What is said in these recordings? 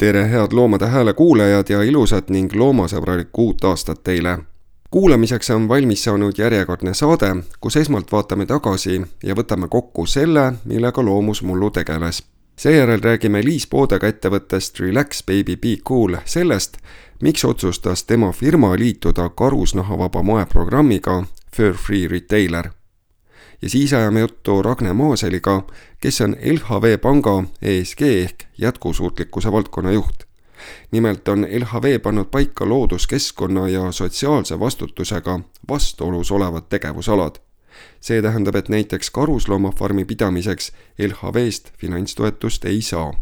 tere, head Loomade Hääle kuulajad ja ilusat ning loomasõbralikku uut aastat teile! kuulamiseks on valmis saanud järjekordne saade, kus esmalt vaatame tagasi ja võtame kokku selle, millega loomusmullu tegeles. seejärel räägime Liis Poodega ettevõttest Relax Baby Be Cool sellest, miks otsustas tema firma liituda karusnahavaba moeprogrammiga Fur Free Retailer ja siis ajame juttu Ragne Maaseliga, kes on LHV Panga ESG ehk jätkusuutlikkuse valdkonna juht. nimelt on LHV pannud paika looduskeskkonna ja sotsiaalse vastutusega vastuolus olevad tegevusalad. see tähendab, et näiteks karusloomafarmi pidamiseks LHV-st finantstoetust ei saa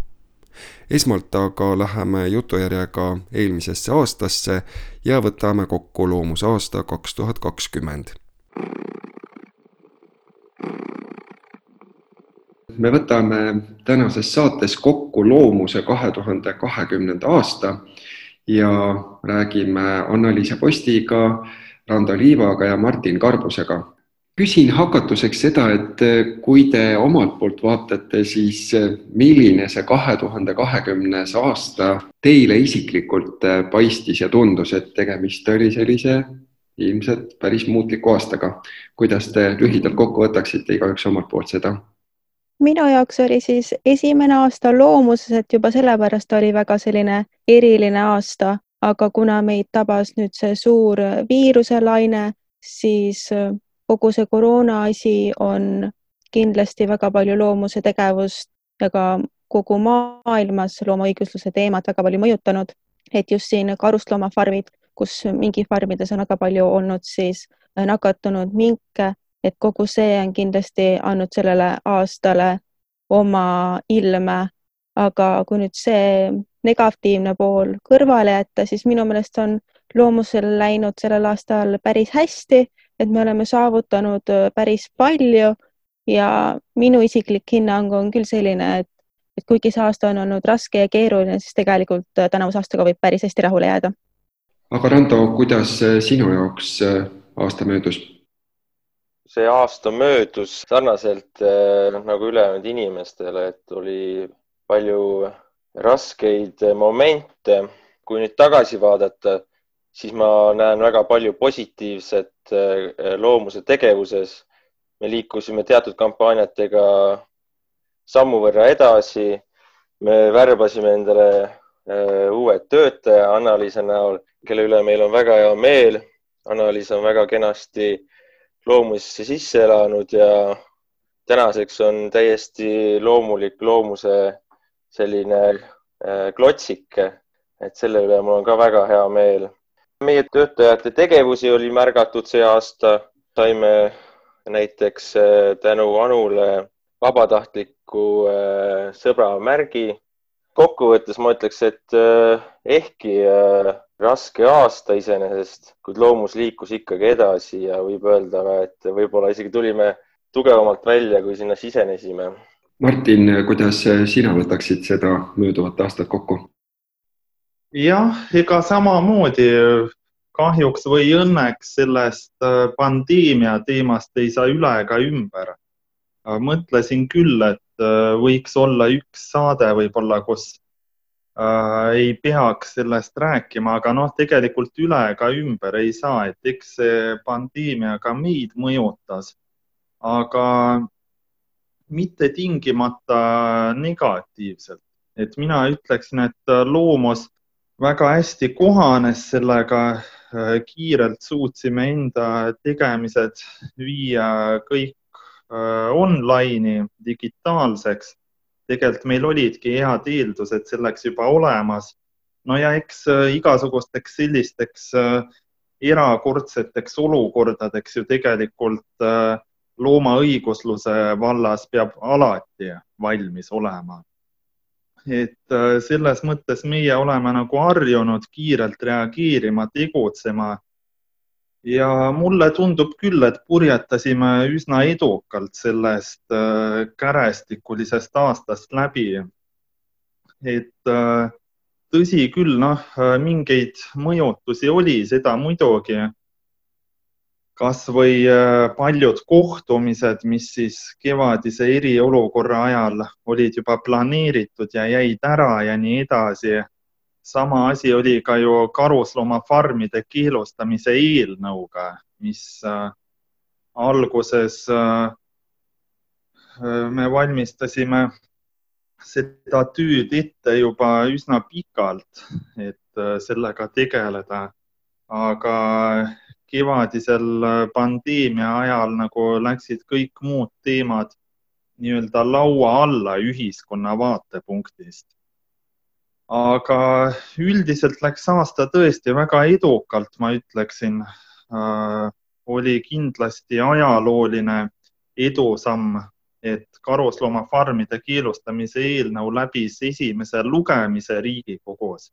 esmalt aga läheme jutujärjega eelmisesse aastasse ja võtame kokku loomusaasta kaks tuhat kakskümmend me võtame tänases saates kokku loomuse kahe tuhande kahekümnenda aasta ja räägime Anna-Liisa Postiga, Rando Liivaga ja Martin Karbusega. küsin hakatuseks seda, et kui te omalt poolt vaatate, siis milline see kahe tuhande kahekümnes aasta teile isiklikult paistis ja tundus, et tegemist oli sellise ilmselt päris muutliku aastaga. kuidas te lühidalt kokku võtaksite igaüks omalt poolt seda? minu jaoks oli siis esimene aasta loomuses, et juba sellepärast oli väga selline eriline aasta, aga kuna meid tabas nüüd see suur viiruselaine, siis äh, kogu see koroona asi on kindlasti väga palju loomuse tegevust ja ka kogu maailmas loomaõigusluse teemat väga palju mõjutanud, et just siin karusloomafarmid, kus mingifarmides on väga palju olnud siis äh, nakatunud minke et kogu see on kindlasti andnud sellele aastale oma ilme, aga kui nüüd see negatiivne pool kõrvale jätta, siis minu meelest on loomusel läinud sellel aastal päris hästi, et me oleme saavutanud äh, päris palju ja minu isiklik hinnang on küll selline, et, et kuigi see aasta on olnud raske ja keeruline, siis tegelikult äh, tänavuse aastaga võib päris hästi rahule jääda. Aga Rando, kuidas äh, sinu jaoks aasta möödus? see aasta möödus sarnaselt eh, noh, nagu ülejäänud inimestele, et oli palju raskeid momente. kui nüüd tagasi vaadata, siis ma näen väga palju positiivset loomuse tegevuses. me liikusime teatud kampaaniatega sammu võrra edasi. me värbasime endale uued töötaja Anna-Liisa näol, kelle üle meil on väga hea meel. Anna-Liisa on väga kenasti loomusesse sisse elanud ja tänaseks on täiesti loomulik loomuse selline äh, klotsik, et selle üle mul on ka väga hea meel. meie töötajate tegevusi oli märgatud see aasta, saime näiteks äh, tänu Anule vabatahtliku äh, sõbramärgi. Kokkuvõttes ma ütleks, et ehkki raske aasta iseenesest, kuid loomus liikus ikkagi edasi ja võib öelda ka, et võib-olla isegi tulime tugevamalt välja, kui sinna sisenesime. Martin, kuidas sina võtaksid seda mööduvat aastat kokku? jah, ega samamoodi kahjuks või õnneks sellest äh, pandeemia teemast ei saa üle ega ümber. Mõtlesin küll, et äh, võiks olla üks saade võib-olla, kus äh, ei peaks sellest rääkima, aga noh, tegelikult üle ega ümber ei saa, et eks see pandeemia ka meid mõjutas, aga mitte tingimata negatiivselt, et mina ütleksin, et loomus väga hästi kohanes sellega, äh, kiirelt suutsime enda tegemised viia kõik äh, online'i, digitaalseks tegelikult meil olidki head eeldused selleks juba olemas. no ja eks äh, igasugusteks sellisteks äh, erakordseteks olukordadeks ju tegelikult äh, loomaõigusluse vallas peab alati valmis olema. et selles mõttes meie oleme nagu harjunud kiirelt reageerima, tegutsema ja mulle tundub küll, et purjetasime üsna edukalt sellest äh, kärestikulisest aastast läbi. et äh, tõsi küll, noh, mingeid mõjutusi oli, seda muidugi. kasvõi äh, paljud kohtumised, mis siis kevadise eriolukorra ajal olid juba planeeritud ja jäid ära ja nii edasi. Sama asi oli ka ju karusloomafarmide keelustamise eelnõuga, mis äh, alguses äh, me valmistasime seda tüüd ette juba üsna pikalt, et sellega tegeleda. aga kevadisel äh, pandeemia ajal nagu läksid kõik muud teemad nii-öelda laua alla ühiskonna vaatepunktist. Aga üldiselt läks aasta tõesti väga edukalt, ma ütleksin äh,. oli kindlasti ajalooline edusamm, et karusloomafarmide keelustamise eelnõu läbis esimese lugemise Riigikogus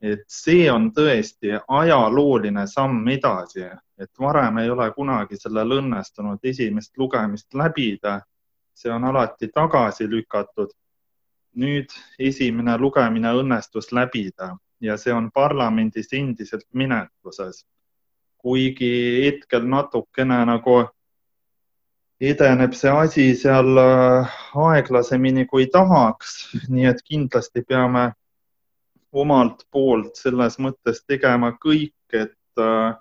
et see on tõesti ajalooline samm edasi, et varem ei ole kunagi sellel õnnestunud esimest lugemist läbida. see on alati tagasi lükatud. Nüüd esimene lugemine õnnestus läbida ja see on parlamendis endiselt menetluses. kuigi hetkel natukene nagu edeneb see asi seal äh, aeglasemini kui tahaks, nii et kindlasti peame omalt poolt selles mõttes tegema kõik, et äh,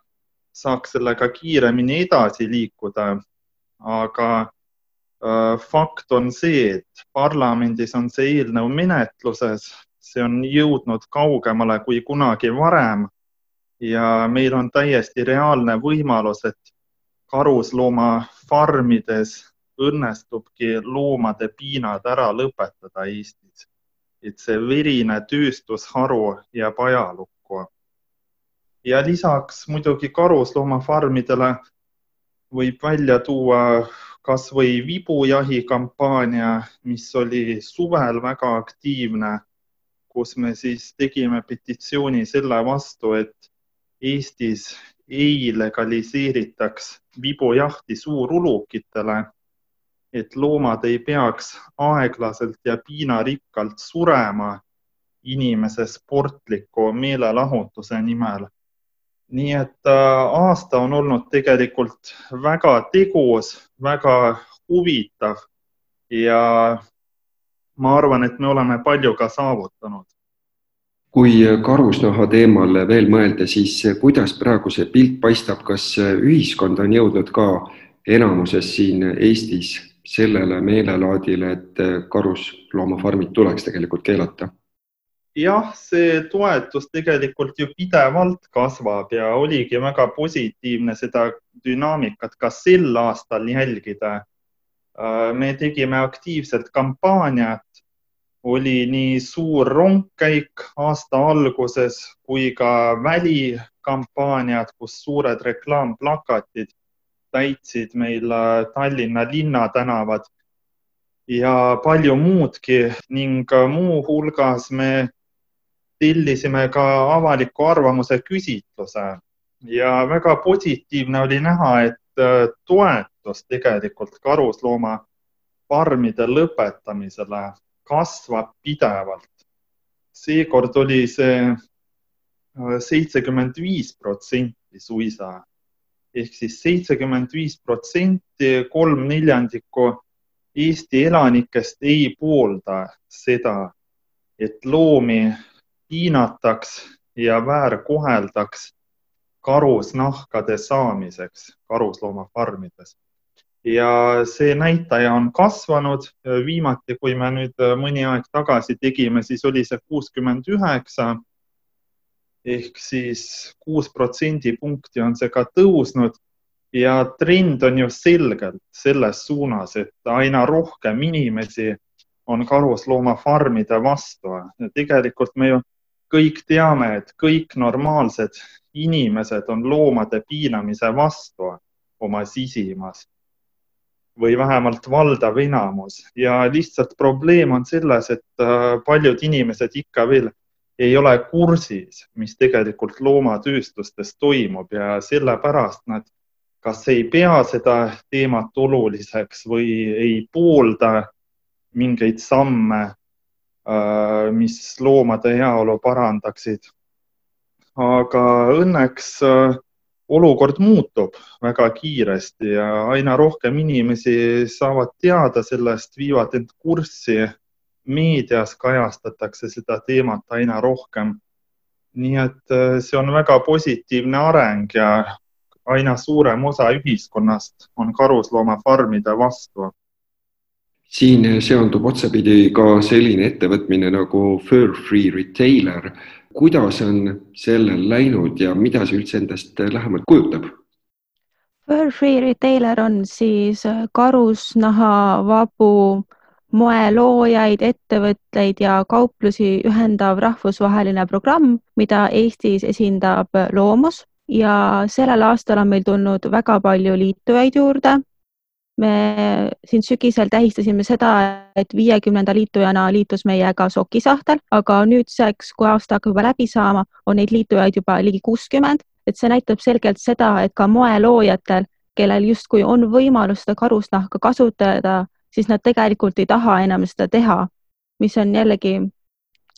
saaks sellega kiiremini edasi liikuda. aga fakt on see, et parlamendis on see eelnõu menetluses, see on jõudnud kaugemale kui kunagi varem. Ja meil on täiesti reaalne võimalus, et karusloomafarmides õnnestubki loomade piinad ära lõpetada Eestis. Et see verine tööstusharu jääb ajalukku. ja lisaks muidugi karusloomafarmidele võib välja tuua kas või vibujahi kampaania, mis oli suvel väga aktiivne, kus me siis tegime petitsiooni selle vastu, et Eestis ei legaliseeritaks vibujahti suurulukitele et loomad ei peaks aeglaselt ja piinarikkalt surema inimese sportliku meelelahutuse nimel. Nii et äh, aasta on olnud tegelikult väga tegus, väga huvitav ja ma arvan, et me oleme palju ka saavutanud. kui karusnaha teemal veel mõelda, siis kuidas praegu see pilt paistab, kas ühiskond on jõudnud ka enamuses siin Eestis sellele meelelaadile, et karusloomafarmid tuleks tegelikult keelata? Jah, see toetus tegelikult ju pidevalt kasvab ja oligi väga positiivne seda dünaamikat ka sel aastal jälgida. Äh, me tegime aktiivset kampaaniat, oli nii suur rongkäik aasta alguses kui ka välikampaaniad, kus suured reklaamplakatid täitsid meil Tallinna linnatänavad ja palju muudki ning muuhulgas me tellisime ka avaliku arvamuse küsitluse ja väga positiivne oli näha, et äh, toetus tegelikult karusloomafarmide lõpetamisele kasvab pidevalt. seekord oli see seitsekümmend viis protsenti suisa ehk siis seitsekümmend viis protsenti, kolm neljandikku Eesti elanikest ei poolda seda, et loomi piinataks ja väärkoheldaks karusnahkade saamiseks karusloomafarmides. ja see näitaja on kasvanud. viimati, kui me nüüd mõni aeg tagasi tegime, siis oli see kuuskümmend üheksa ehk siis kuus protsendipunkti on see ka tõusnud ja trend on ju selgelt selles suunas, et aina rohkem inimesi on karusloomafarmide vastu. tegelikult me ju kõik teame, et kõik normaalsed inimesed on loomade piinamise vastu oma sisimas või vähemalt valdav enamus. Ja lihtsalt probleem on selles, et äh, paljud inimesed ikka veel ei ole kursis, mis tegelikult loomatööstustes toimub ja sellepärast nad kas ei pea seda teemat oluliseks või ei poolda mingeid samme, mis loomade heaolu parandaksid. aga õnneks äh, olukord muutub väga kiiresti ja aina rohkem inimesi saavad teada sellest, viivad end kurssi. meedias kajastatakse seda teemat aina rohkem. nii et äh, see on väga positiivne areng ja aina suurem osa ühiskonnast on karusloomafarmide vastu. Siin seondub otsapidi ka selline ettevõtmine nagu Fur Free Retailer. Kuidas on sellel läinud ja mida see üldse endast lähemalt kujutab? Fur Free Retailer on siis karusnahavabu moeloojaid, ettevõtteid ja kauplusi ühendav rahvusvaheline programm, mida Eestis esindab Loomus ja sellel aastal on meil tulnud väga palju liitujaid juurde me siin sügisel tähistasime seda, et viiekümnenda liitujana liitus meiega sokisahtel, aga nüüdseks, kui aasta hakkab juba läbi saama, on neid liitujaid juba ligi kuuskümmend, et see näitab selgelt seda, et ka moeloojatel, kellel justkui on võimalus seda karusnahka kasutada, siis nad tegelikult ei taha enam seda teha, mis on jällegi,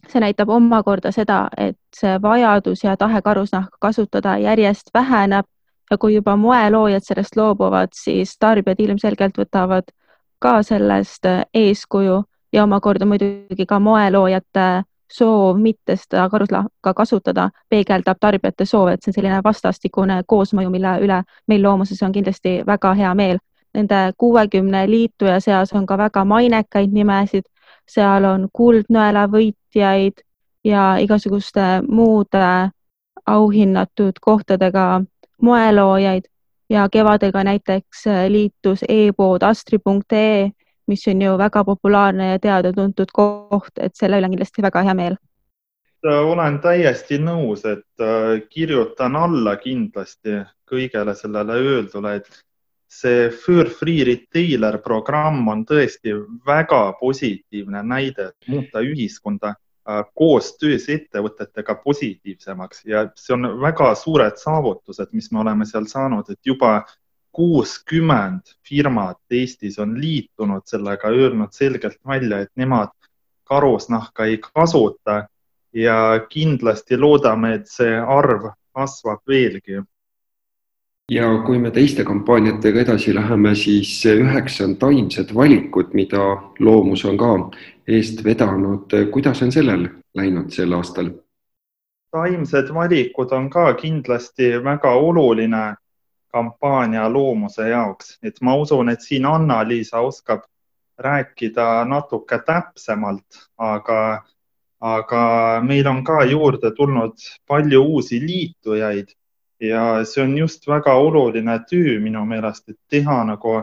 see näitab omakorda seda, et see vajadus ja tahe karusnahka kasutada järjest väheneb ja kui juba moeloojad sellest loobuvad, siis tarbijad ilmselgelt võtavad ka sellest äh, eeskuju ja omakorda muidugi ka moeloojate soov mitte seda karuslahka kasutada peegeldab tarbijate soove, et see on selline vastastikune koosmõju, mille üle meil loomuses on kindlasti väga hea meel. Nende kuuekümne liituja seas on ka väga mainekaid nimesid, seal on kuldnõela võitjaid ja igasuguste muude auhinnatud kohtadega moeloojaid ja kevadel ka näiteks äh, liitus e-pood astri.ee, mis on ju väga populaarne ja teada-tuntud koht, et selle üle on kindlasti väga hea meel. olen täiesti nõus, et äh, kirjutan alla kindlasti kõigele sellele öeldule, et see Fur Free Retailer programm on tõesti väga positiivne näide, et muuta ühiskonda Äh, koostöös ettevõtetega positiivsemaks. Ja see on väga suured saavutused, mis me oleme seal saanud, et juba kuuskümmend firmat Eestis on liitunud sellega, öelnud selgelt välja, et nemad karusnahka ei kasuta. Ja kindlasti loodame, et see arv kasvab veelgi ja kui me teiste kampaaniatega edasi läheme, siis üheksa on taimsed valikud, mida Loomus on ka eest vedanud. kuidas on sellel läinud sel aastal? taimsed valikud on ka kindlasti väga oluline kampaania loomuse jaoks, et ma usun, et siin Anna-Liisa oskab rääkida natuke täpsemalt, aga, aga meil on ka juurde tulnud palju uusi liitujaid ja see on just väga oluline töö minu meelest, et teha nagu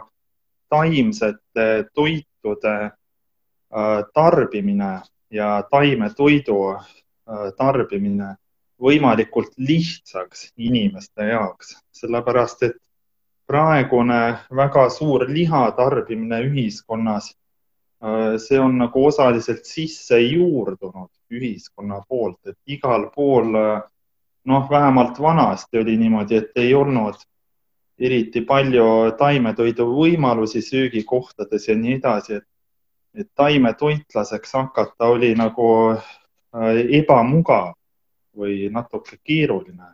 taimsete toitude äh, tarbimine ja taimetoidu äh, tarbimine võimalikult lihtsaks inimeste jaoks, sellepärast et praegune väga suur liha tarbimine ühiskonnas, äh, see on nagu osaliselt sisse juurdunud ühiskonna poolt, et igal pool noh, vähemalt vanasti oli niimoodi, et ei olnud eriti palju taimetoidu võimalusi söögikohtades ja nii edasi, et, et taimetoitlaseks hakata oli nagu äh, ebamugav või natuke keeruline,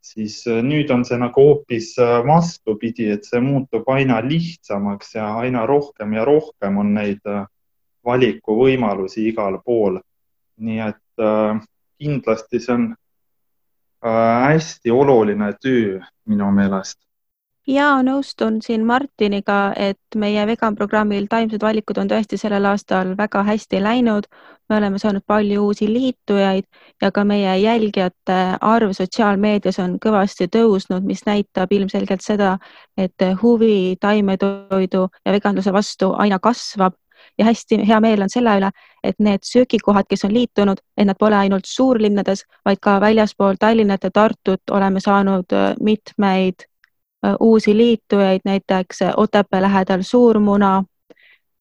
siis äh, nüüd on see nagu hoopis äh, vastupidi, et see muutub aina lihtsamaks ja aina rohkem ja rohkem on neid valikuvõimalusi igal pool. nii et kindlasti see on hästi oluline töö minu meelest. ja nõustun siin Martiniga, et meie vegan programmil taimsed valikud on tõesti sellel aastal väga hästi läinud. me oleme saanud palju uusi liitujaid ja ka meie jälgijate arv sotsiaalmeedias on kõvasti tõusnud, mis näitab ilmselgelt seda, et huvi taimetoidu ja veganluse vastu aina kasvab ja hästi hea meel on selle üle, et need söögikohad, kes on liitunud, et nad pole ainult suurlinnades, vaid ka väljaspool Tallinnat ja Tartut oleme saanud äh, mitmeid äh, uusi liitujaid, näiteks äh, Otepää lähedal Suurmuna.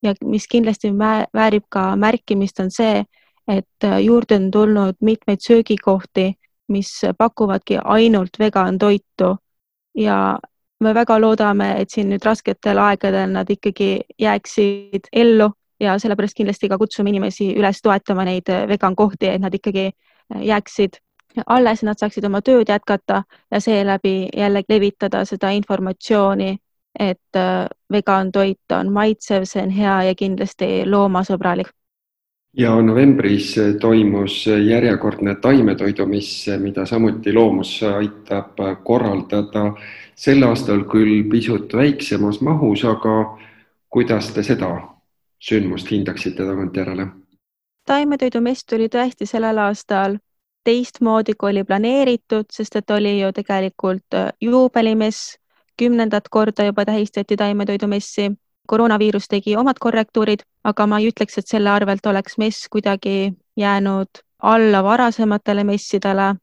ja mis kindlasti väärib ka märkimist, on see, et juurde on tulnud mitmeid söögikohti, mis pakuvadki ainult vegan toitu ja me väga loodame, et siin nüüd rasketel aegadel nad ikkagi jääksid ellu ja sellepärast kindlasti ka kutsume inimesi üles toetama neid vegan kohti, et nad ikkagi jääksid alles nad saaksid oma tööd jätkata ja seeläbi jälle levitada seda informatsiooni, et äh, vegan toit on maitsev, see on hea ja kindlasti loomasõbralik. ja novembris toimus järjekordne taimetoidumiss, mida samuti Loomus aitab korraldada. Sel aastal küll pisut väiksemas mahus, aga kuidas te seda sündmust hindaksite tagantjärele? taimetoidumess tuli tõesti sellel aastal teistmoodi, kui oli planeeritud, sest et oli ju tegelikult äh, juubelimess, kümnendat korda juba tähistati taimetoidumessi. koroonaviirus tegi omad korrektuurid, aga ma ei ütleks, et selle arvelt oleks mess kuidagi jäänud alla varasematele messidele.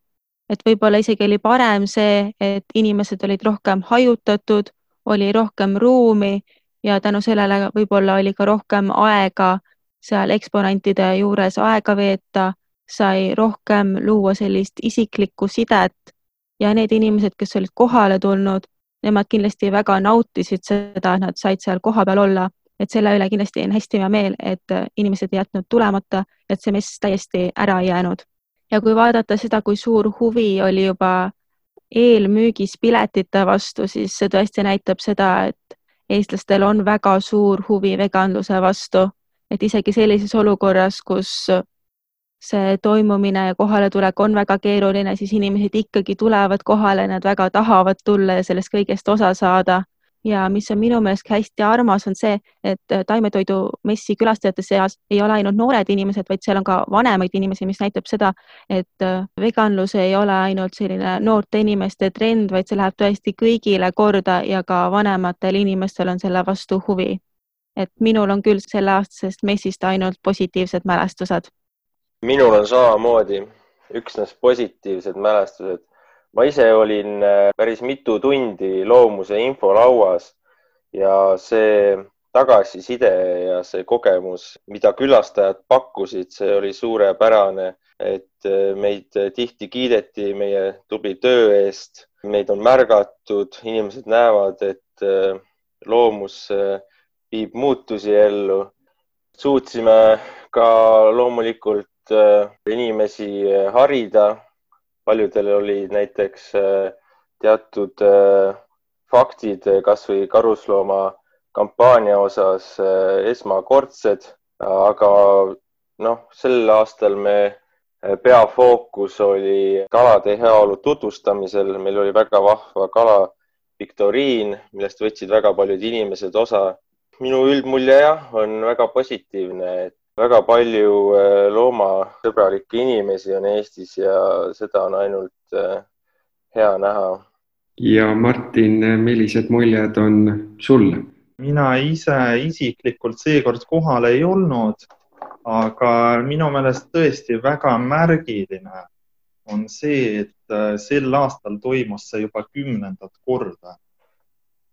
Et võib-olla isegi oli parem see, et inimesed olid rohkem hajutatud, oli rohkem ruumi ja tänu sellele võib-olla oli ka rohkem aega seal eksponentide juures aega veeta sai rohkem luua sellist isiklikku sidet ja need inimesed, kes olid kohale tulnud, nemad kindlasti väga nautisid seda, et nad said seal kohapeal olla, et selle üle kindlasti on hästi hea meel, et inimesed ei jätnud tulemata, et see mess täiesti ära ei jäänud. Ja kui vaadata seda, kui suur huvi oli juba eelmüügis piletite vastu, siis see tõesti näitab seda, et eestlastel on väga suur huvi veganluse vastu, et isegi sellises olukorras, kus see toimumine ja kohaletulek on väga keeruline, siis inimesed ikkagi tulevad kohale, nad väga tahavad tulla ja sellest kõigest osa saada. Ja mis on minu meelest hästi armas, on see, et taimetoidumessi külastajate seas ei ole ainult noored inimesed, vaid seal on ka vanemaid inimesi, mis näitab seda, et veganlus ei ole ainult selline noorte inimeste trend, vaid see läheb tõesti kõigile korda ja ka vanematel inimestel on selle vastu huvi. et minul on küll selleaastasest messist ainult positiivsed mälestused minul on samamoodi üksnes positiivsed mälestused. Ma ise olin äh, päris mitu tundi loomuse infolauas ja see tagasiside ja see kogemus, mida külastajad pakkusid, see oli suurepärane, et äh, meid tihti kiideti meie tubli töö eest, meid on märgatud, inimesed näevad, et äh, loomus viib muutusi ellu. suutsime ka loomulikult inimesi harida. Paljudel olid näiteks äh, teatud faktid kasvõi karuslooma kampaania osas esmakordsed, aga noh, sel aastal me peafookus oli kalade heaolu tutvustamisel, meil oli väga vahva kala viktoriin, millest võtsid väga paljud inimesed osa. minu üldmulje jah, on väga positiivne, et väga palju äh, loomasõbralikke inimesi on Eestis ja seda on ainult äh, hea näha. ja Martin, millised muljed on sul? mina ise isiklikult seekord kohal ei olnud, aga minu meelest tõesti väga märgiline on see, et äh, sel aastal toimus see juba kümnendat korda.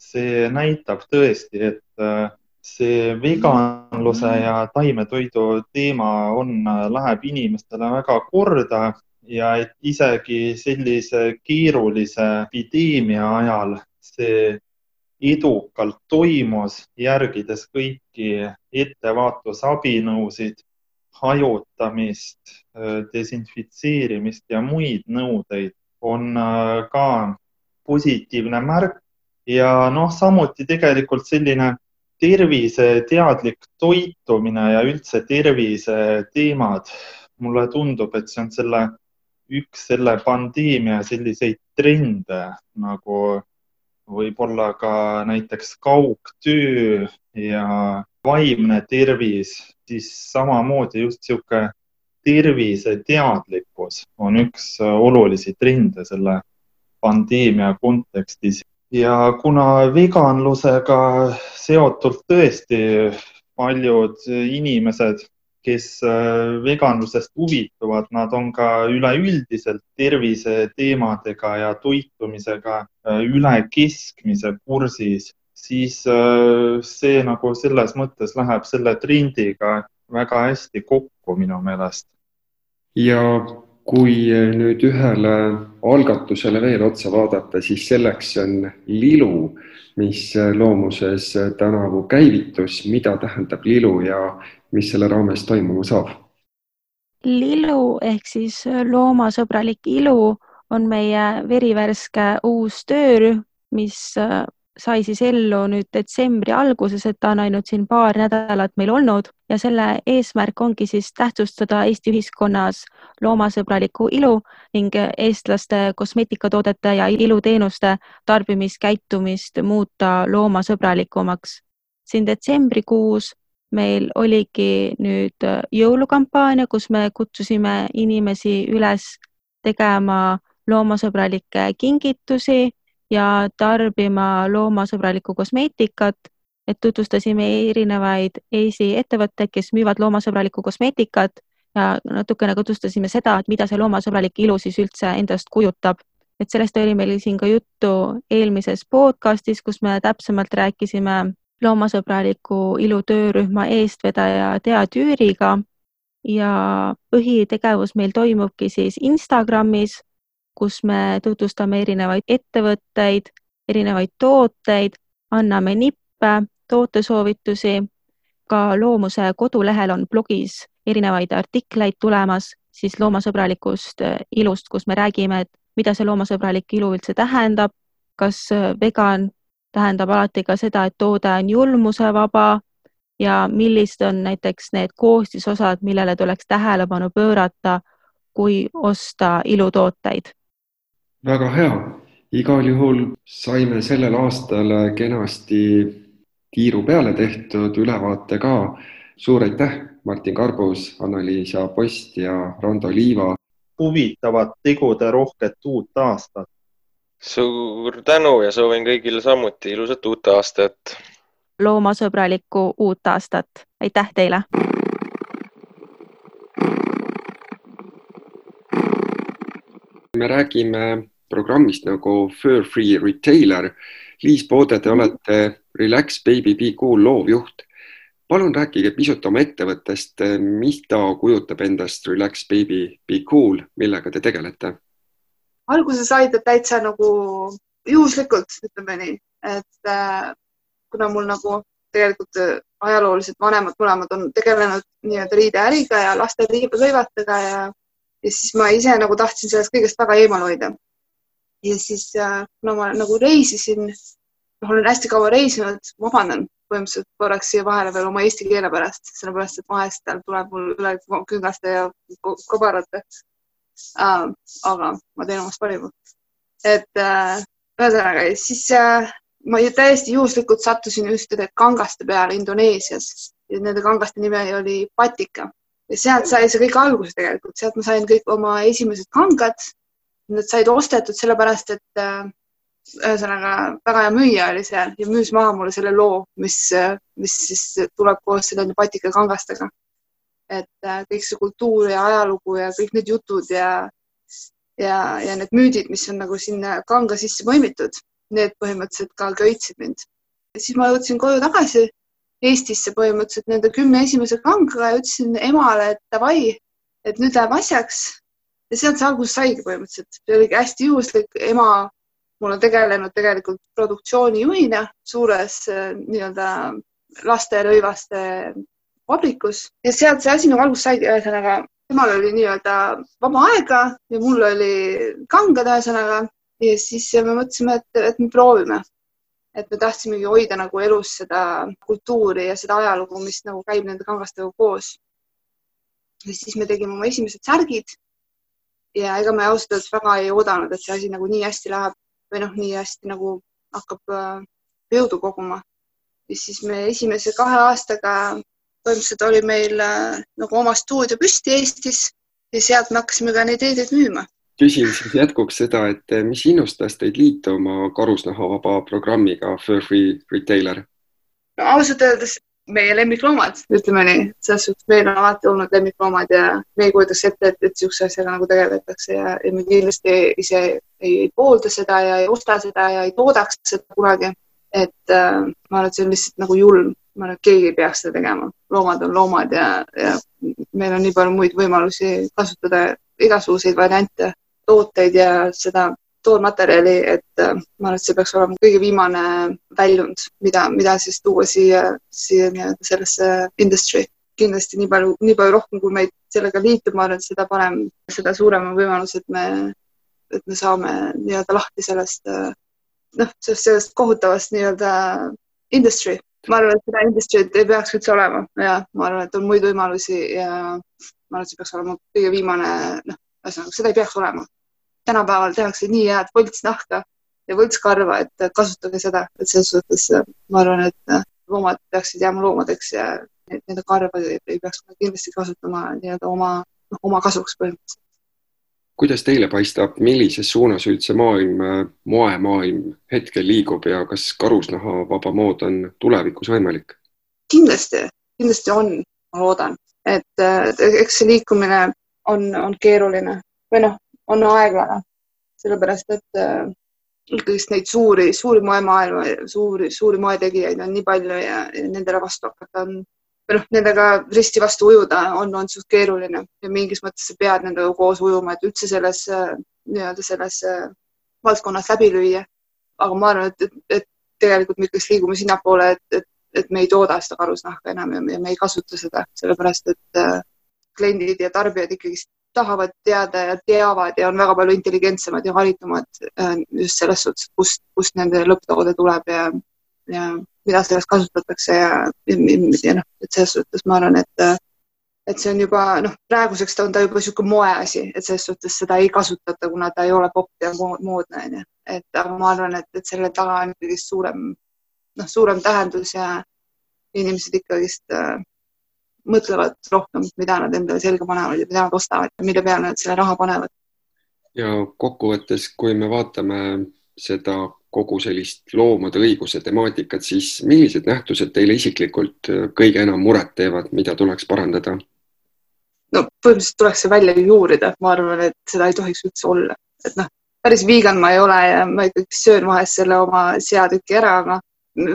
see näitab tõesti, et see veganluse ja taimetoidu teema on, läheb inimestele väga korda ja et isegi sellise keerulise epideemia ajal see edukalt toimus, järgides kõiki ettevaatusabinõusid, hajutamist, desinfitseerimist ja muid nõudeid, on ka positiivne märk. Ja noh, samuti tegelikult selline terviseteadlik toitumine ja üldse terviseteemad, mulle tundub, et see on selle, üks selle pandeemia selliseid trende nagu võib-olla ka näiteks kaugtöö ja vaimne tervis, siis samamoodi just niisugune terviseteadlikkus on üks olulisi trende selle pandeemia kontekstis ja kuna veganlusega seotult tõesti paljud inimesed, kes äh, veganlusest huvituvad, nad on ka üleüldiselt terviseteemadega ja toitumisega äh, üle keskmise kursis, siis äh, see nagu selles mõttes läheb selle trendiga väga hästi kokku minu meelest. ja kui nüüd ühele algatusele veel otsa vaadata, siis selleks on lilu, mis loomuses tänavu käivitus, mida tähendab lilu ja mis selle raames toimuma saab? Lilu ehk siis loomasõbralik ilu on meie verivärske uus töörühm, mis sai siis ellu nüüd detsembri alguses, et ta on ainult siin paar nädalat meil olnud ja selle eesmärk ongi siis tähtsustada Eesti ühiskonnas loomasõbralikku ilu ning eestlaste kosmeetikatoodete ja iluteenuste tarbimiskäitumist muuta loomasõbralikumaks. siin detsembrikuus meil oligi nüüd jõulukampaania, kus me kutsusime inimesi üles tegema loomasõbralikke kingitusi ja tarbima loomasõbralikku kosmeetikat, et tutvustasime erinevaid Eesti ettevõtteid, kes müüvad loomasõbralikku kosmeetikat ja natukene tutvustasime seda, et mida see loomasõbralik ilu siis üldse endast kujutab. et sellest oli meil siin ka juttu eelmises podcastis, kus me täpsemalt rääkisime loomasõbraliku ilu töörühma eestvedaja Tea Tüüriga ja põhitegevus meil toimubki siis Instagramis kus me tutvustame erinevaid ettevõtteid, erinevaid tooteid, anname nippe, tootesoovitusi. ka Loomuse kodulehel on blogis erinevaid artikleid tulemas siis loomasõbralikust äh, ilust, kus me räägime, et mida see loomasõbralik ilu üldse tähendab, kas äh, vegan tähendab alati ka seda, et toode on julmusevaba ja millised on näiteks need koostisosad, millele tuleks tähelepanu pöörata, kui osta ilutooteid väga hea, igal juhul saime sellel aastal kenasti tiiru peale tehtud ülevaate ka. suur aitäh, Martin Karbus, Anna-Liisa Post ja Rando Liiva. huvitavat teguderohket uut aastat. suur tänu ja soovin kõigile samuti ilusat uut aastat. loomasõbralikku uut aastat, aitäh teile. me räägime programmist nagu Fur Free Retailer. Liis Poode, te olete Relax Baby Be Cool loovjuht. palun rääkige pisut oma ettevõttest, mis ta kujutab endast Relax Baby Be Cool, millega te tegelete? alguse sai ta täitsa nagu juhuslikult, ütleme nii, et äh, kuna mul nagu tegelikult äh, ajalooliselt vanemad mõlemad on tegelenud nii-öelda riideäriga ja laste riidelõivatega ja, ja siis ma ise nagu tahtsin sellest kõigest väga eemal hoida ja siis äh, kuna ma nagu reisisin, noh, olen hästi kaua reisinud, vabandan põhimõtteliselt korraks siia vahele veel oma eesti keele pärast, sellepärast et vahest tuleb mul üle küngaste ja kobarate äh,. aga ma teen omast parima. et äh, ühesõnaga äh, siis äh, ma täiesti juhuslikult sattusin ühtede kangaste peale Indoneesias ja nende kangaste nimi oli Patika ja sealt sai see kõik alguse tegelikult, sealt ma sain kõik oma esimesed kangad Need said ostetud sellepärast, et äh, ühesõnaga väga hea müüja oli seal ja müüs maha mulle selle loo, mis, äh, mis siis tuleb koos selle patika kangastega. et äh, kõik see kultuur ja ajalugu ja kõik need jutud ja, ja, ja need müüdid, mis on nagu sinna kanga sisse põimitud, need põhimõtteliselt ka köitsid mind. siis ma jõudsin koju tagasi Eestisse põhimõtteliselt nende kümne esimese kangaga ja ütlesin emale, et davai, et nüüd läheb asjaks ja sealt see alguse saigi põhimõtteliselt, see oligi hästi juhuslik, ema mul on tegelenud tegelikult produktsioonijuhina suures äh, nii-öelda lasterõivaste vabrikus ja sealt see asi nagu alguse saigi, ühesõnaga temal oli nii-öelda vaba aega ja mul oli kangad, ühesõnaga. Ja siis me mõtlesime, et, et me proovime. et me tahtsimegi hoida nagu elus seda kultuuri ja seda ajalugu, mis nagu käib nende kangastega koos. ja siis me tegime oma esimesed särgid ja ega me ausalt öeldes väga ei oodanud, et see asi nagu nii hästi läheb või noh, nii hästi nagu hakkab äh, jõudu koguma. ja siis me esimese kahe aastaga põhimõtteliselt oli meil äh, nagu oma stuudio püsti Eestis ja sealt me hakkasime ka neid riideid müüma. küsin siis jätkuks seda, et mis innustas teid liituma karusnahavaba programmiga Fur Free Retailer? no ausalt öeldes meie lemmikloomad, ütleme nii, selles suhtes meil on alati olnud lemmikloomad ja me ei kujutaks ette, et, et niisuguse asjaga nagu tegeletakse ja, ja me kindlasti ise ei, ei poolda seda ja ei osta seda ja ei toodaks seda kunagi. et äh, ma arvan, et see on lihtsalt nagu julm, ma arvan, et keegi ei peaks seda tegema, loomad on loomad ja, ja meil on nii palju muid võimalusi kasutada igasuguseid variante, tooteid ja seda toormaterjali, et äh, ma arvan, et see peaks olema kõige viimane väljund, mida, mida siis tuua siia, siia nii-öelda sellesse industry. kindlasti nii palju, nii palju rohkem, kui meid sellega liitub, ma arvan, et seda parem, seda suurem on võimalus, et me, et me saame nii-öelda lahti sellest, noh, sellest, sellest kohutavast nii-öelda industry. ma arvan, et seda industry't ei peaks üldse olema ja ma arvan, et on muid võimalusi ja ma arvan, et see peaks olema kõige viimane, noh, ühesõnaga seda ei peaks olema. Tänapäeval tehakse nii head võltsnahka ja võltskarva, et kasutage seda, et selles suhtes ma arvan, et loomad peaksid jääma loomadeks ja nende karva ei peaks kindlasti kasutama nii-öelda oma, noh, oma kasuks põhimõtteliselt. kuidas teile paistab, millises suunas üldse maailm, moemaailm hetkel liigub ja kas karusnahavaba mood on tulevikus võimalik? kindlasti, kindlasti on, ma loodan, et eks see liikumine on, on keeruline või noh, on aeglane, sellepärast et ikkagist neid suuri, suuri moemaailma, suuri, suuri moetegijaid on nii palju ja, ja nendele vastu hakata on või noh, nendega risti vastu ujuda on, on suht keeruline. Ja mingis mõttes sa pead nendega koos ujuma, et üldse selles nii-öelda selles valdkonnas läbi lüüa. aga ma arvan, et, et, et tegelikult me ikkagi liigume sinnapoole, et, et, et me ei tooda seda karusnahka enam ja me, me ei kasuta seda, sellepärast et äh, kliendid ja tarbijad ikkagist tahavad teada ja teavad ja on väga palju intelligentsemad ja haritumad äh, just selles suhtes, kust, kust nende lõpptoode tuleb ja, ja mida selles kasutatakse ja, ja, ja noh, et selles suhtes ma arvan, et et see on juba noh, praeguseks ta on ta juba niisugune moeasi, et selles suhtes seda ei kasutata, kuna ta ei ole popp ja moodne onju, et aga ma arvan, et, et selle taga on ikkagi suurem noh, suurem tähendus ja inimesed ikkagist äh, mõtlevad rohkem, mida nad endale selga panevad ja mida nad ostavad ja mille peale nad selle raha panevad. ja kokkuvõttes, kui me vaatame seda kogu sellist loomade õiguse temaatikat, siis millised nähtused teile isiklikult kõige enam muret teevad, mida tuleks parandada? no põhimõtteliselt tuleks see välja juurida, ma arvan, et seda ei tohiks üldse olla, et noh, päris viigan ma ei ole ja ma ikkagi söön vahest selle oma seatüki ära, aga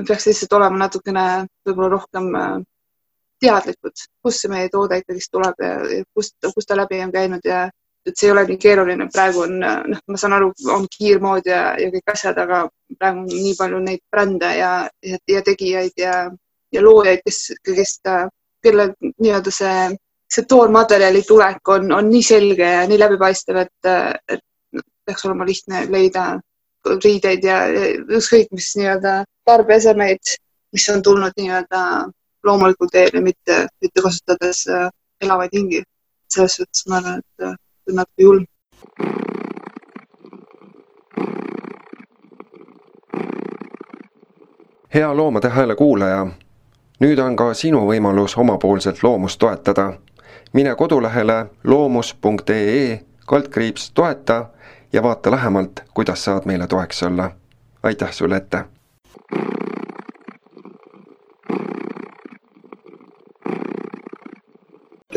peaks lihtsalt olema natukene võib-olla rohkem äh, teadlikud, kust see meie toode ikkagist tuleb ja kust, kust ta läbi on käinud ja et see ei ole nii keeruline, praegu on, noh, ma saan aru, on kiirmood ja, ja kõik asjad, aga praegu on nii palju neid brände ja, ja, ja tegijaid ja, ja loojaid, kes, kes, kelle nii-öelda see, see toormaterjali tulek on, on nii selge ja nii läbipaistev, et, et peaks olema lihtne leida riideid ja ükskõik mis nii-öelda tarbeesemeid, mis on tulnud nii-öelda loomulikul teel ja mitte, mitte kasutades elavaid hingi. selles suhtes ma arvan, et natuke julm. hea Loomade Hääle kuulaja, nüüd on ka sinu võimalus omapoolselt loomust toetada. mine kodulehele loomus.ee kaldkriips toeta ja vaata lähemalt, kuidas saad meile toeks olla. aitäh sulle ette!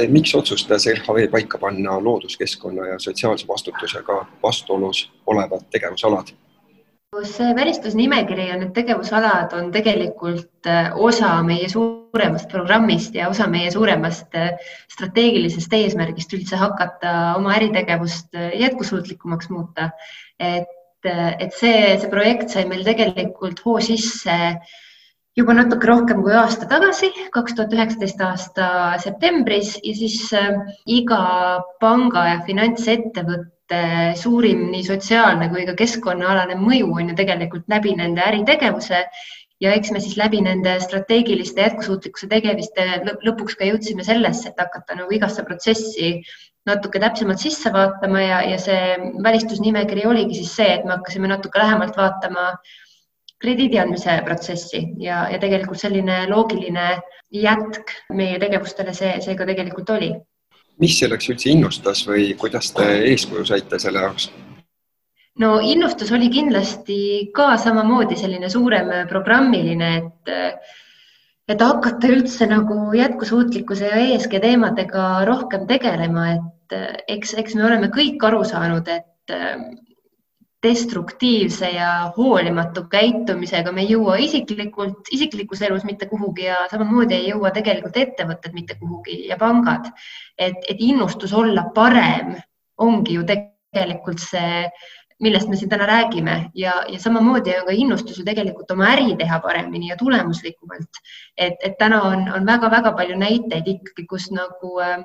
Miks otsustas LHV paika panna looduskeskkonna ja sotsiaalse vastutusega vastuolus olevad tegevusalad? see välistusnimekiri ja need tegevusalad on tegelikult äh, osa meie suuremast programmist ja osa meie suuremast äh, strateegilisest eesmärgist üldse hakata oma äritegevust äh, jätkusuutlikumaks muuta. et, et see, see projekt sai meil tegelikult hoo sisse juba natuke rohkem kui aasta tagasi, kaks tuhat üheksateist aasta septembris ja siis äh, iga panga ja finantsettevõtte suurim nii sotsiaalne kui ka keskkonnaalane mõju on ju tegelikult läbi nende äritegevuse. Ja eks me siis läbi nende strateegiliste jätkusuutlikkuse tegemiste lõpuks ka jõudsime sellesse, et hakata nagu igasse protsessi natuke täpsemalt sisse vaatama ja, ja see välistusnimekiri oligi siis see, et me hakkasime natuke lähemalt vaatama äh, krediidi andmise protsessi ja, ja tegelikult selline loogiline jätk meie tegevustele see, see ka tegelikult oli. mis selleks üldse innustas või kuidas te eeskuju saite selle jaoks? no innustus oli kindlasti ka samamoodi selline suurem programmiline, et et hakata üldse nagu jätkusuutlikkuse ja ESG teemadega rohkem tegelema, et eks, eks me oleme kõik aru saanud, et destruktiivse ja hoolimatu käitumisega me ei jõua isiklikult, isiklikus elus mitte kuhugi ja samamoodi ei jõua tegelikult ettevõtted mitte kuhugi ja pangad. et, et innustus olla parem ongi ju tegelikult see millest me siin täna räägime ja, ja samamoodi on ka innustus ju tegelikult oma äri teha paremini ja tulemuslikumalt. et, et täna on, on väga-väga palju näiteid ikkagi, kus nagu äh,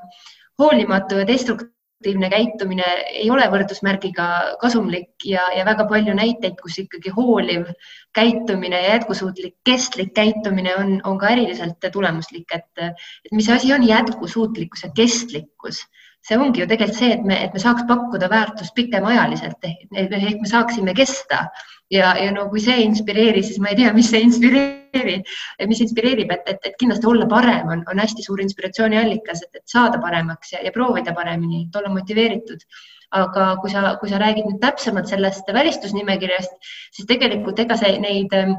hoolimatu ja destruktiivne destruktiivne käitumine ei ole võrdusmärgiga kasumlik ja, ja väga palju näiteid, kus ikkagi hooliv käitumine ja jätkusuutlik, kestlik käitumine on, on ka äriliselt tulemuslik, et, et mis asi on jätkusuutlikkus ja kestlikkus see ongi ju tegelikult see, et me, et me saaks pakkuda väärtust pikemaajaliselt ehk me saaksime kesta ja, ja no kui see ei inspireeri, siis ma ei tea, mis see inspireeri, mis inspireerib, et, et, et kindlasti olla parem on, on hästi suur inspiratsiooniallikas, et saada paremaks ja, ja proovida paremini, et olla motiveeritud. aga kui sa, kui sa räägid nüüd täpsemalt sellest välistusnimekirjast, siis tegelikult ega see neid äh,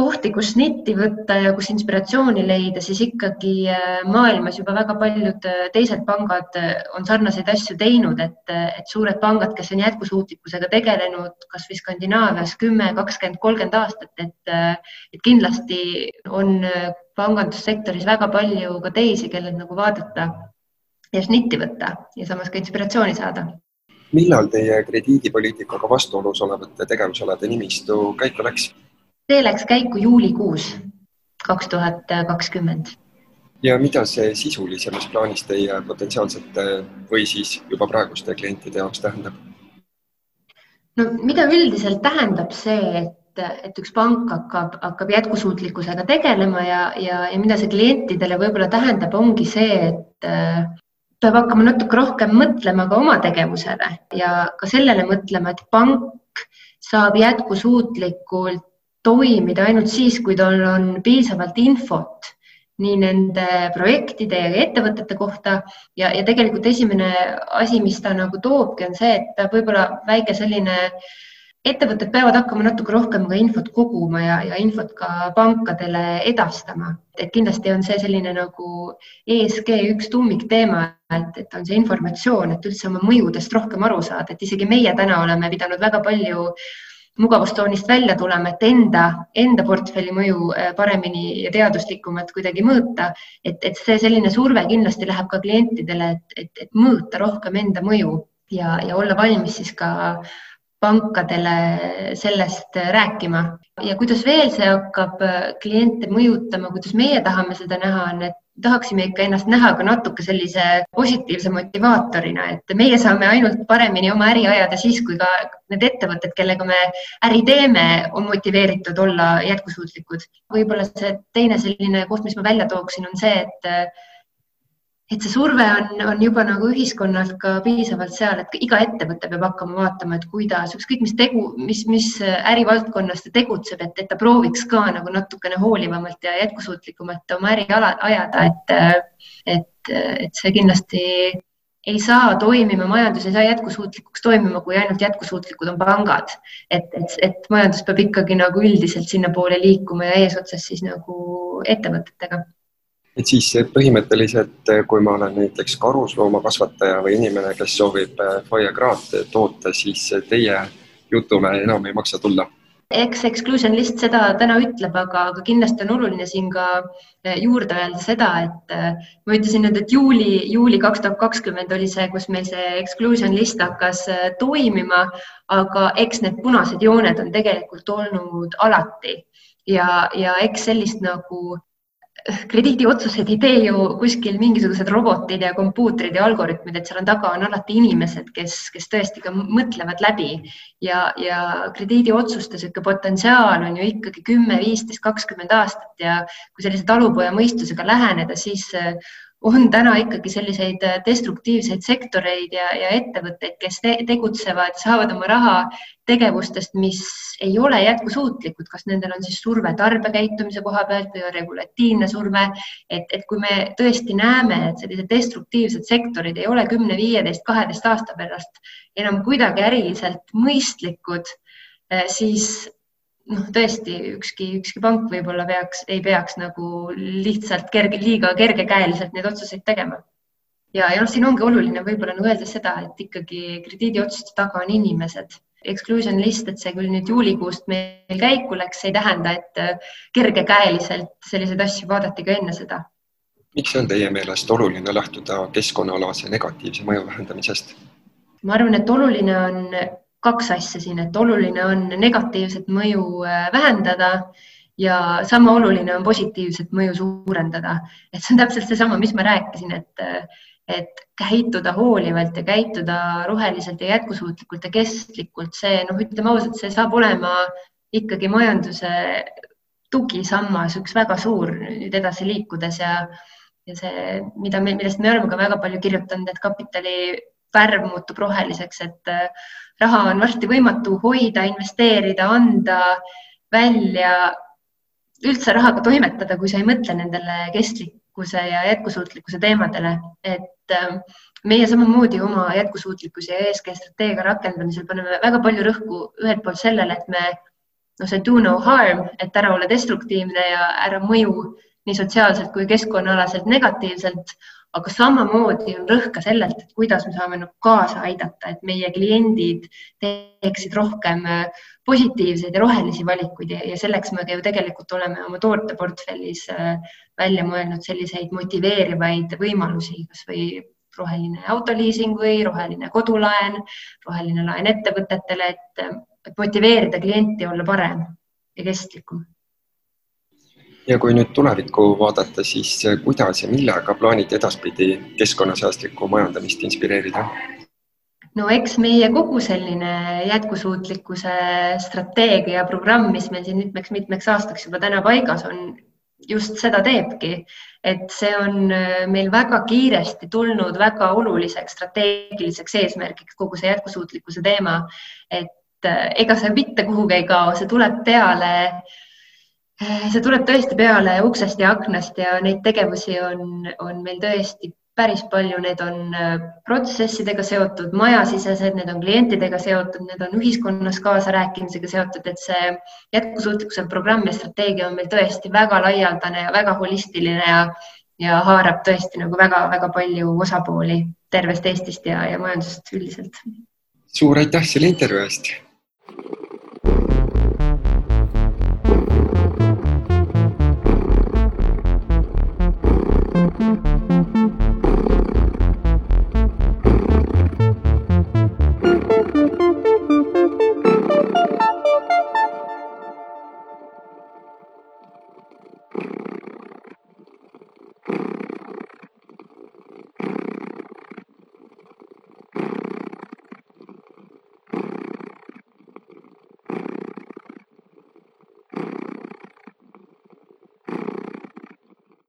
kohti, kus netti võtta ja kus inspiratsiooni leida, siis ikkagi äh, maailmas juba väga paljud äh, teised pangad äh, on sarnaseid asju teinud, et, et suured pangad, kes on jätkusuutlikkusega tegelenud kasvõi Skandinaavias kümme, kakskümmend, kolmkümmend aastat, et, et kindlasti on pangandussektoris väga palju ka teisi, kellelt nagu vaadata ja netti võtta ja samas ka inspiratsiooni saada millal teie krediidipoliitikaga vastuolus olevate tegevusalade nimistu käiku läks? See läks käiku juulikuus kaks tuhat kakskümmend. ja mida see sisulisemas plaanis teie potentsiaalsete või siis juba praeguste klientide jaoks tähendab? no mida üldiselt tähendab see, et, et üks pank hakkab, hakkab jätkusuutlikkusega tegelema ja, ja, ja mida see klientidele võib-olla tähendab, ongi see, et äh, peab hakkama natuke rohkem mõtlema ka oma tegevusele ja ka sellele mõtlema, et pank saab jätkusuutlikult toimida ainult siis, kui tal on piisavalt infot nii nende projektide ja ettevõtete kohta. Ja, ja tegelikult esimene asi, mis ta nagu toobki, on see, et ta võib-olla väike selline, ettevõtted peavad hakkama natuke rohkem ka infot koguma ja, ja infot ka pankadele edastama, et kindlasti on see selline nagu ESG üks tuumikteema, et, et on see informatsioon, et üldse oma mõjudest rohkem aru saada, et isegi meie täna oleme pidanud väga palju mugavustsoonist välja tulema, et enda, enda portfelli mõju äh, paremini ja teaduslikumalt kuidagi mõõta. et, et see selline surve kindlasti läheb ka klientidele, et, et, et mõõta rohkem enda mõju ja, ja olla valmis siis ka pankadele sellest rääkima ja kuidas veel see hakkab äh, kliente mõjutama, kuidas meie tahame seda näha, on, et tahaksime ikka ennast näha ka natuke sellise positiivse motivaatorina, et meie saame ainult paremini oma äri ajada siis, kui ka need ettevõtted, kellega me äri teeme, on motiveeritud olla jätkusuutlikud. võib-olla see teine selline koht, mis ma välja tooksin, on see, et et see surve on, on juba nagu ühiskonnalt ka piisavalt seal, et iga ettevõte peab hakkama vaatama, et kuidas ükskõik mis tegu, mis, mis ärivaldkonnas ta tegutseb, et, et ta prooviks ka nagu natukene hoolivamalt ja jätkusuutlikumalt oma äri ajada, et, et, et see kindlasti ei saa toimima, majandus ei saa jätkusuutlikuks toimima, kui ainult jätkusuutlikud on pangad. et, et, et majandus peab ikkagi nagu üldiselt sinnapoole liikuma ja eesotsas siis nagu ettevõtetega et siis põhimõtteliselt, kui ma olen näiteks karusloomakasvataja või inimene, kes soovib Foie Gras toota, siis teie jutule enam ei maksa tulla. Eks exclusion list seda täna ütleb, aga, aga kindlasti on oluline siin ka juurde öelda seda, et ma ütlesin nüüd, et juuli, juuli kaks tuhat kakskümmend oli see, kus meil see exclusion list hakkas toimima, aga eks need punased jooned on tegelikult olnud alati. Ja, ja eks sellist nagu krediidiotsuseid ei tee ju kuskil mingisugused robotid ja kompuutrid ja algoritmid, et seal on taga on alati inimesed, kes, kes tõesti ka mõtlevad läbi. Ja, ja krediidiotsuste sihuke potentsiaal on ju ikkagi kümme, viisteist, kakskümmend aastat ja kui sellise talupoja mõistusega läheneda, siis on täna ikkagi selliseid äh, destruktiivseid sektoreid ja, ja ettevõtteid, kes te tegutsevad, saavad oma raha tegevustest, mis ei ole jätkusuutlikud, kas nendel on siis surve tarbekäitumise koha pealt või on regulatiivne surve. et, et kui me tõesti näeme, et sellised destruktiivsed sektorid ei ole kümne, viieteist, kaheteist aasta pärast enam kuidagi äriliselt mõistlikud, äh, siis noh, tõesti ükski, ükski pank võib-olla peaks, ei peaks nagu lihtsalt kerge, liiga kergekäeliselt neid otsuseid tegema. ja, ja noh, siin ongi oluline võib-olla nagu öelda seda, et ikkagi krediidiotsuste taga on inimesed. Exclusion list, et see küll nüüd juulikuust meil käiku läks, ei tähenda, et äh, kergekäeliselt selliseid asju vaadati ka enne seda. miks on teie meelest oluline lähtuda keskkonnaalase negatiivse mõju vähendamisest? ma arvan, et oluline on kaks asja siin, et oluline on negatiivset mõju vähendada ja sama oluline on positiivset mõju suurendada. et see on täpselt seesama, mis ma rääkisin, et, et käituda hoolivalt ja käituda roheliselt ja jätkusuutlikult ja kestlikult, see noh, ütleme ausalt, see saab olema ikkagi majanduse tugisammas, üks väga suur nüüd edasi liikudes ja, ja see, mida me, millest me oleme ka väga palju kirjutanud, et kapitali värv muutub roheliseks, et raha on varsti võimatu hoida, investeerida, anda välja üldse rahaga toimetada, kui sa ei mõtle nendele kestlikkuse ja jätkusuutlikkuse teemadele, et ähm, meie samamoodi oma jätkusuutlikkuse ja ESG strateegia rakendamisel paneme väga palju rõhku ühelt poolt sellele, et me, no see do no harm, et ära olla destruktiivne ja ära mõju nii sotsiaalselt kui keskkonnaalaselt negatiivselt, aga samamoodi on rõhk ka sellelt, et kuidas me saame nagu kaasa aidata, et meie kliendid teeksid rohkem äh, positiivseid ja rohelisi valikuid. Ja, ja selleks me ju tegelikult oleme oma tooteportfellis äh, välja mõelnud selliseid motiveerivaid võimalusi, kasvõi roheline autoliising või roheline kodulaen, roheline laen ettevõtetele, et, et motiveerida klienti olla parem ja kestlikum ja kui nüüd tulevikku vaadata, siis kuidas ja millega plaanite edaspidi keskkonnasäästlikku majandamist inspireerida? no eks meie kogu selline jätkusuutlikkuse strateegia programm, mis meil siin mitmeks-mitmeks aastaks juba täna paigas on, just seda teebki, et see on äh, meil väga kiiresti tulnud väga oluliseks strateegiliseks eesmärgiks, kogu see jätkusuutlikkuse teema. et äh, ega see mitte kuhugi ei kao, see tuleb peale äh, see tuleb tõesti peale uksest ja aknast ja neid tegevusi on, on meil tõesti päris palju, need on äh, protsessidega seotud, majasisesed, need on klientidega seotud, need on ühiskonnas kaasarääkimisega seotud, et see jätkusuutlikkuse programm ja strateegia on meil tõesti väga laialdane ja väga holistiline ja, ja haarab tõesti nagu väga-väga palju osapooli tervest Eestist ja, ja majandusest üldiselt. suur aitäh selle intervjuu eest